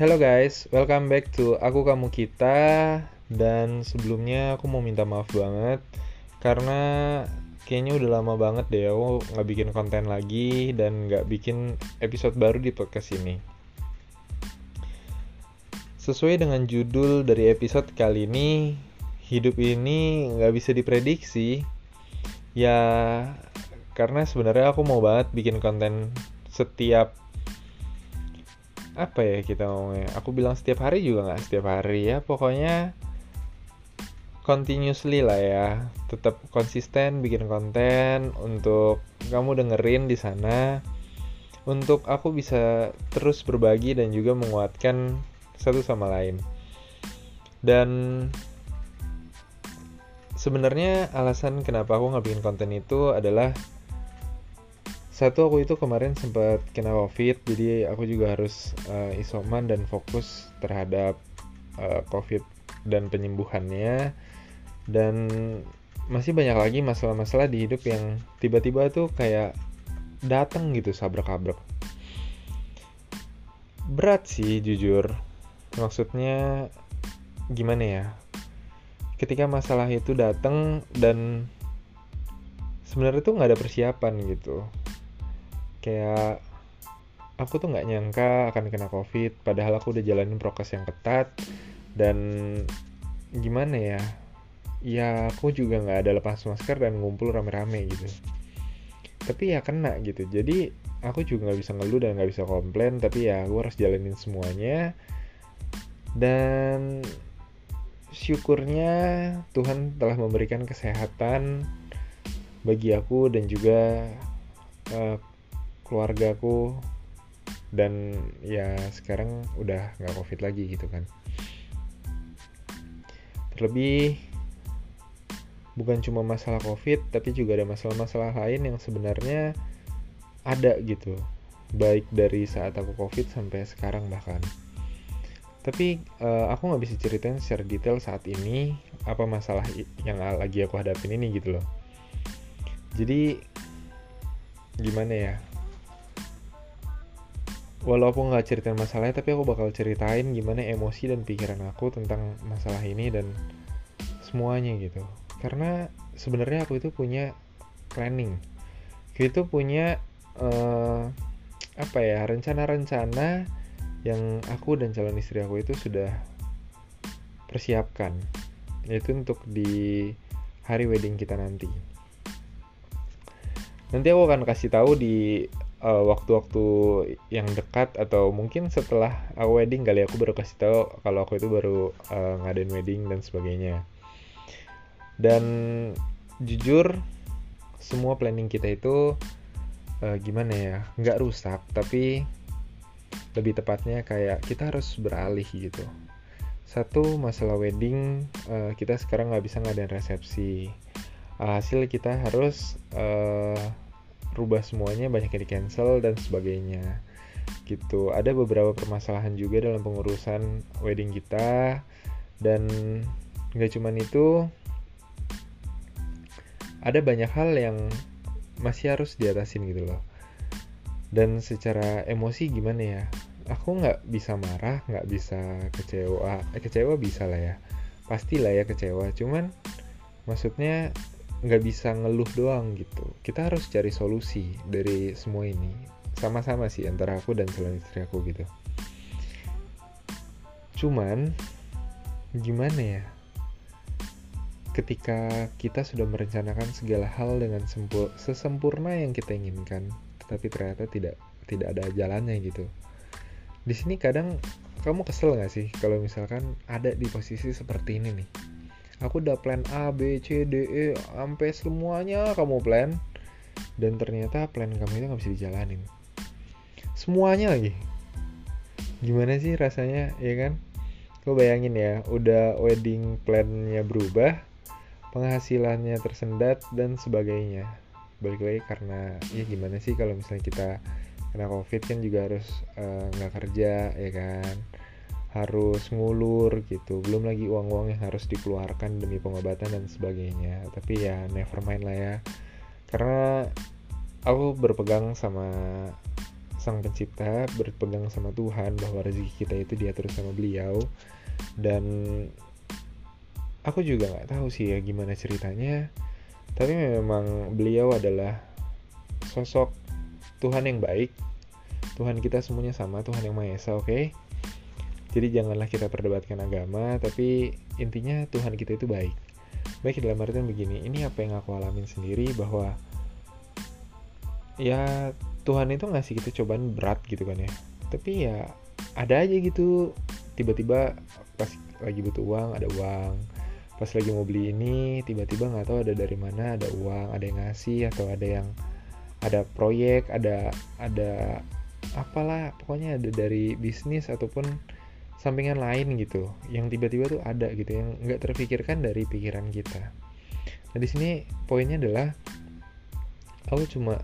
Hello guys, welcome back to Aku Kamu Kita. Dan sebelumnya aku mau minta maaf banget Karena kayaknya udah lama banget deh aku nggak bikin konten lagi Dan nggak bikin episode baru di podcast ini. Sesuai dengan judul dari episode kali ini Hidup ini nggak bisa diprediksi. Ya karena sebenarnya aku mau banget bikin konten setiap apa ya kita ngomongnya? Aku bilang setiap hari juga nggak setiap hari ya. Pokoknya continuously lah ya. Tetap konsisten bikin konten untuk kamu dengerin di sana. Untuk aku bisa terus berbagi dan juga menguatkan satu sama lain. Dan sebenarnya alasan kenapa aku nggak bikin konten itu adalah satu aku itu kemarin sempat kena covid jadi aku juga harus uh, isoman dan fokus terhadap uh, covid dan penyembuhannya. Dan masih banyak lagi masalah-masalah di hidup yang tiba-tiba tuh kayak datang gitu sabrak-abrak. Berat sih jujur. Maksudnya gimana ya? Ketika masalah itu datang dan sebenarnya tuh nggak ada persiapan gitu kayak aku tuh nggak nyangka akan kena covid padahal aku udah jalanin prokes yang ketat dan gimana ya ya aku juga nggak ada lepas masker dan ngumpul rame-rame gitu. Tapi ya kena gitu jadi aku juga nggak bisa ngeluh dan nggak bisa komplain tapi ya aku harus jalanin semuanya. Dan syukurnya Tuhan telah memberikan kesehatan bagi aku dan juga uh, keluargaku dan ya sekarang udah nggak covid lagi gitu kan. Terlebih bukan cuma masalah covid tapi juga ada masalah-masalah lain yang sebenarnya ada gitu. Baik dari saat aku covid sampai sekarang bahkan. Tapi uh, aku nggak bisa ceritain secara detail saat ini apa masalah yang lagi aku hadapin ini gitu loh. Jadi gimana ya walau aku nggak ceritain masalahnya tapi aku bakal ceritain gimana emosi dan pikiran aku tentang masalah ini dan semuanya gitu. Karena sebenarnya aku itu punya planning. Aku itu punya uh, apa ya rencana-rencana yang aku dan calon istri aku itu sudah persiapkan. Yaitu untuk di hari wedding kita nanti. Nanti aku akan kasih tahu di waktu waktu-waktu yang dekat atau mungkin setelah aku wedding kali aku baru kasih tahu kalau aku itu baru uh, ngadain wedding dan sebagainya. Dan jujur semua planning kita itu uh, gimana ya nggak rusak tapi lebih tepatnya kayak kita harus beralih gitu. Satu masalah wedding uh, kita sekarang nggak bisa ngadain resepsi. Hasil kita harus uh, rubah semuanya banyak yang di cancel dan sebagainya. Gitu. Ada beberapa permasalahan juga dalam pengurusan wedding kita. Dan nggak cuman itu ada banyak hal yang masih harus diatasin gitu loh. Dan secara emosi gimana ya? Aku nggak bisa marah nggak bisa kecewa. Eh, kecewa bisa lah ya. Pastilah ya kecewa. Cuman maksudnya nggak bisa ngeluh doang gitu. Kita harus cari solusi dari semua ini. Sama-sama sih antara aku dan calon istri aku gitu. Cuman gimana ya? Ketika kita sudah merencanakan segala hal dengan sempur sesempurna yang kita inginkan tetapi ternyata tidak tidak ada jalannya gitu. Di sini kadang kamu kesel nggak sih kalau misalkan ada di posisi seperti ini nih aku udah plan A B C D E sampai semuanya kamu plan. Dan ternyata plan kamu itu nggak bisa dijalanin. Semuanya lagi. Gimana sih rasanya ya kan? Kau bayangin ya udah wedding plannya berubah penghasilannya tersendat dan sebagainya. Balik lagi karena ya gimana sih kalau misalnya kita kena covid kan juga harus eh, nggak uh, kerja ya kan harus ngulur gitu. Belum lagi uang-uang yang harus dikeluarkan demi pengobatan dan sebagainya. Tapi ya never mind lah ya. Karena aku berpegang sama sang pencipta berpegang sama Tuhan bahwa rezeki kita itu diatur sama beliau. Dan aku juga nggak tahu sih ya gimana ceritanya. Tapi memang beliau adalah sosok Tuhan yang baik. Tuhan kita semuanya sama Tuhan yang Maha Esa oke? okay? Jadi janganlah kita perdebatkan agama tapi intinya Tuhan kita itu baik. Baik dalam artian begini ini apa yang aku alamin sendiri bahwa ya Tuhan itu ngasih kita cobaan berat gitu kan ya. Tapi ya ada aja gitu. Tiba-tiba pas lagi butuh uang ada uang. Pas lagi mau beli ini tiba-tiba nggak tahu ada dari mana ada uang ada yang ngasih atau ada yang ada proyek ada ada apalah pokoknya ada dari bisnis ataupun sampingan lain gitu yang tiba-tiba tuh ada gitu yang nggak terpikirkan dari pikiran kita. Nah di sini poinnya adalah aku cuma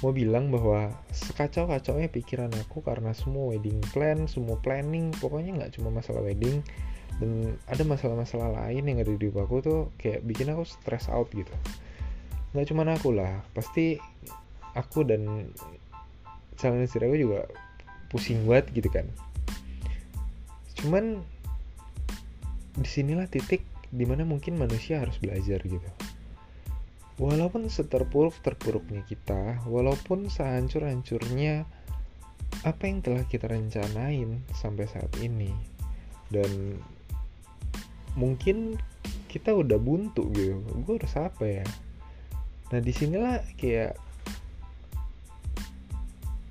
mau bilang bahwa sekacau-kacaunya pikiran aku karena semua wedding plan semua planning pokoknya nggak cuma masalah wedding dan ada masalah-masalah lain yang ada di hidup aku tuh kayak bikin aku stress out gitu. Nggak cuma aku lah pasti aku dan calon istri aku juga pusing banget gitu kan cuman di sinilah titik di mana mungkin manusia harus belajar gitu. Walaupun seterpuruk terpuruknya kita walaupun sehancur hancurnya apa yang telah kita rencanain sampai saat ini. Dan mungkin kita udah buntu gitu. Gue harus apa ya? Nah di sinilah kayak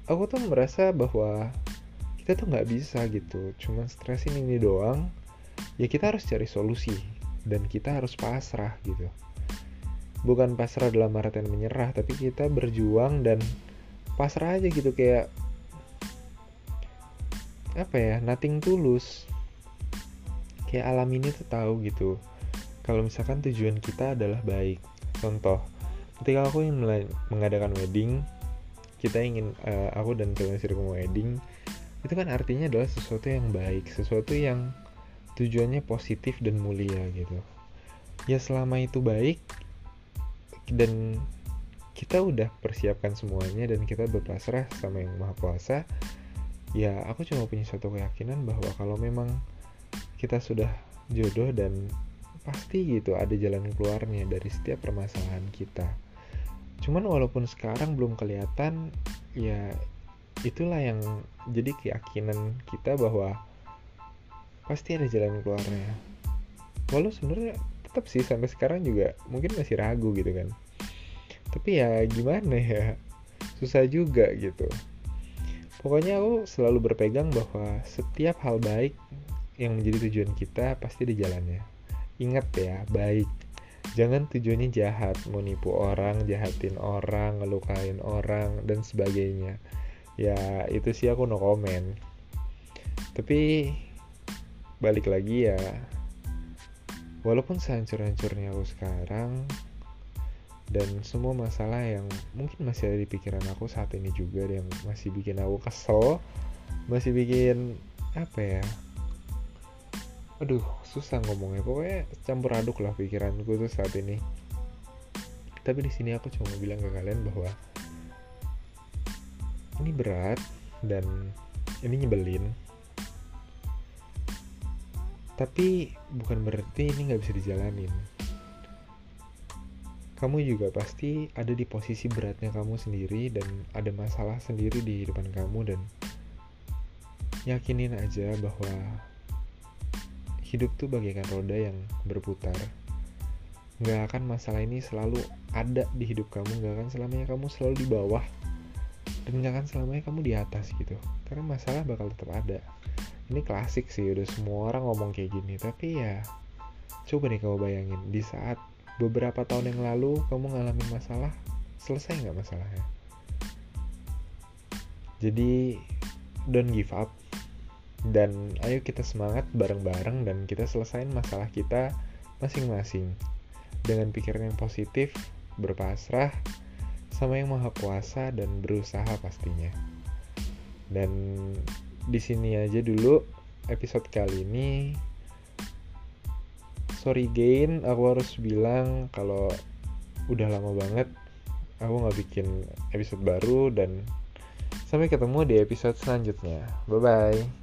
aku tuh merasa bahwa kita tuh nggak bisa gitu. Cuman stresin ini doang. Ya kita harus cari solusi. Dan kita harus pasrah gitu. Bukan pasrah dalam artian menyerah tapi kita berjuang dan pasrah aja gitu kayak apa ya nothing tulus. Kayak alam ini tuh tahu gitu. Kalau misalkan tujuan kita adalah baik. Contoh ketika aku ingin mengadakan wedding kita ingin uh, aku dan kalian mau wedding itu kan artinya adalah sesuatu yang baik sesuatu yang tujuannya positif dan mulia gitu. Ya selama itu baik dan kita udah persiapkan semuanya dan kita berpasrah sama yang maha kuasa ya aku cuma punya suatu keyakinan bahwa kalau memang kita sudah jodoh dan pasti gitu ada jalan keluarnya dari setiap permasalahan kita. Cuman walaupun sekarang belum kelihatan ya itulah yang jadi keyakinan kita bahwa pasti ada jalan keluarnya walau sebenarnya tetap sih sampai sekarang juga mungkin masih ragu gitu kan tapi ya gimana ya susah juga gitu pokoknya aku selalu berpegang bahwa setiap hal baik yang menjadi tujuan kita pasti di jalannya. Ingat ya, baik. Jangan tujuannya jahat, mau nipu orang, jahatin orang, ngelukain orang, dan sebagainya. Ya, itu sih aku no comment. Tapi, balik lagi ya, walaupun sehancur-hancurnya aku sekarang, dan semua masalah yang mungkin masih ada di pikiran aku saat ini juga yang masih bikin aku kesel masih bikin apa ya aduh susah ngomongnya pokoknya campur aduk lah pikiranku tuh saat ini tapi di sini aku cuma bilang ke kalian bahwa ini berat dan ini nyebelin. Tapi bukan berarti ini nggak bisa dijalanin. Kamu juga pasti ada di posisi beratnya kamu sendiri dan ada masalah sendiri di depan kamu dan yakinin aja bahwa hidup tuh bagaikan roda yang berputar. Nggak akan masalah ini selalu ada di hidup kamu nggak akan selamanya kamu selalu di bawah dan nggak akan selamanya kamu di atas gitu karena masalah bakal tetap ada. Ini klasik sih udah semua orang ngomong kayak gini tapi ya coba nih kamu bayangin di saat beberapa tahun yang lalu kamu ngalamin masalah selesai nggak masalahnya? Jadi don't give up. Dan ayo kita semangat bareng-bareng dan kita selesain masalah kita masing-masing. Dengan pikiran yang positif, berpasrah sama yang maha kuasa dan berusaha pastinya. Dan di sini aja dulu episode kali ini. Sorry gain, aku harus bilang kalau udah lama banget aku nggak bikin episode baru dan Sampai ketemu di episode selanjutnya. Bye bye.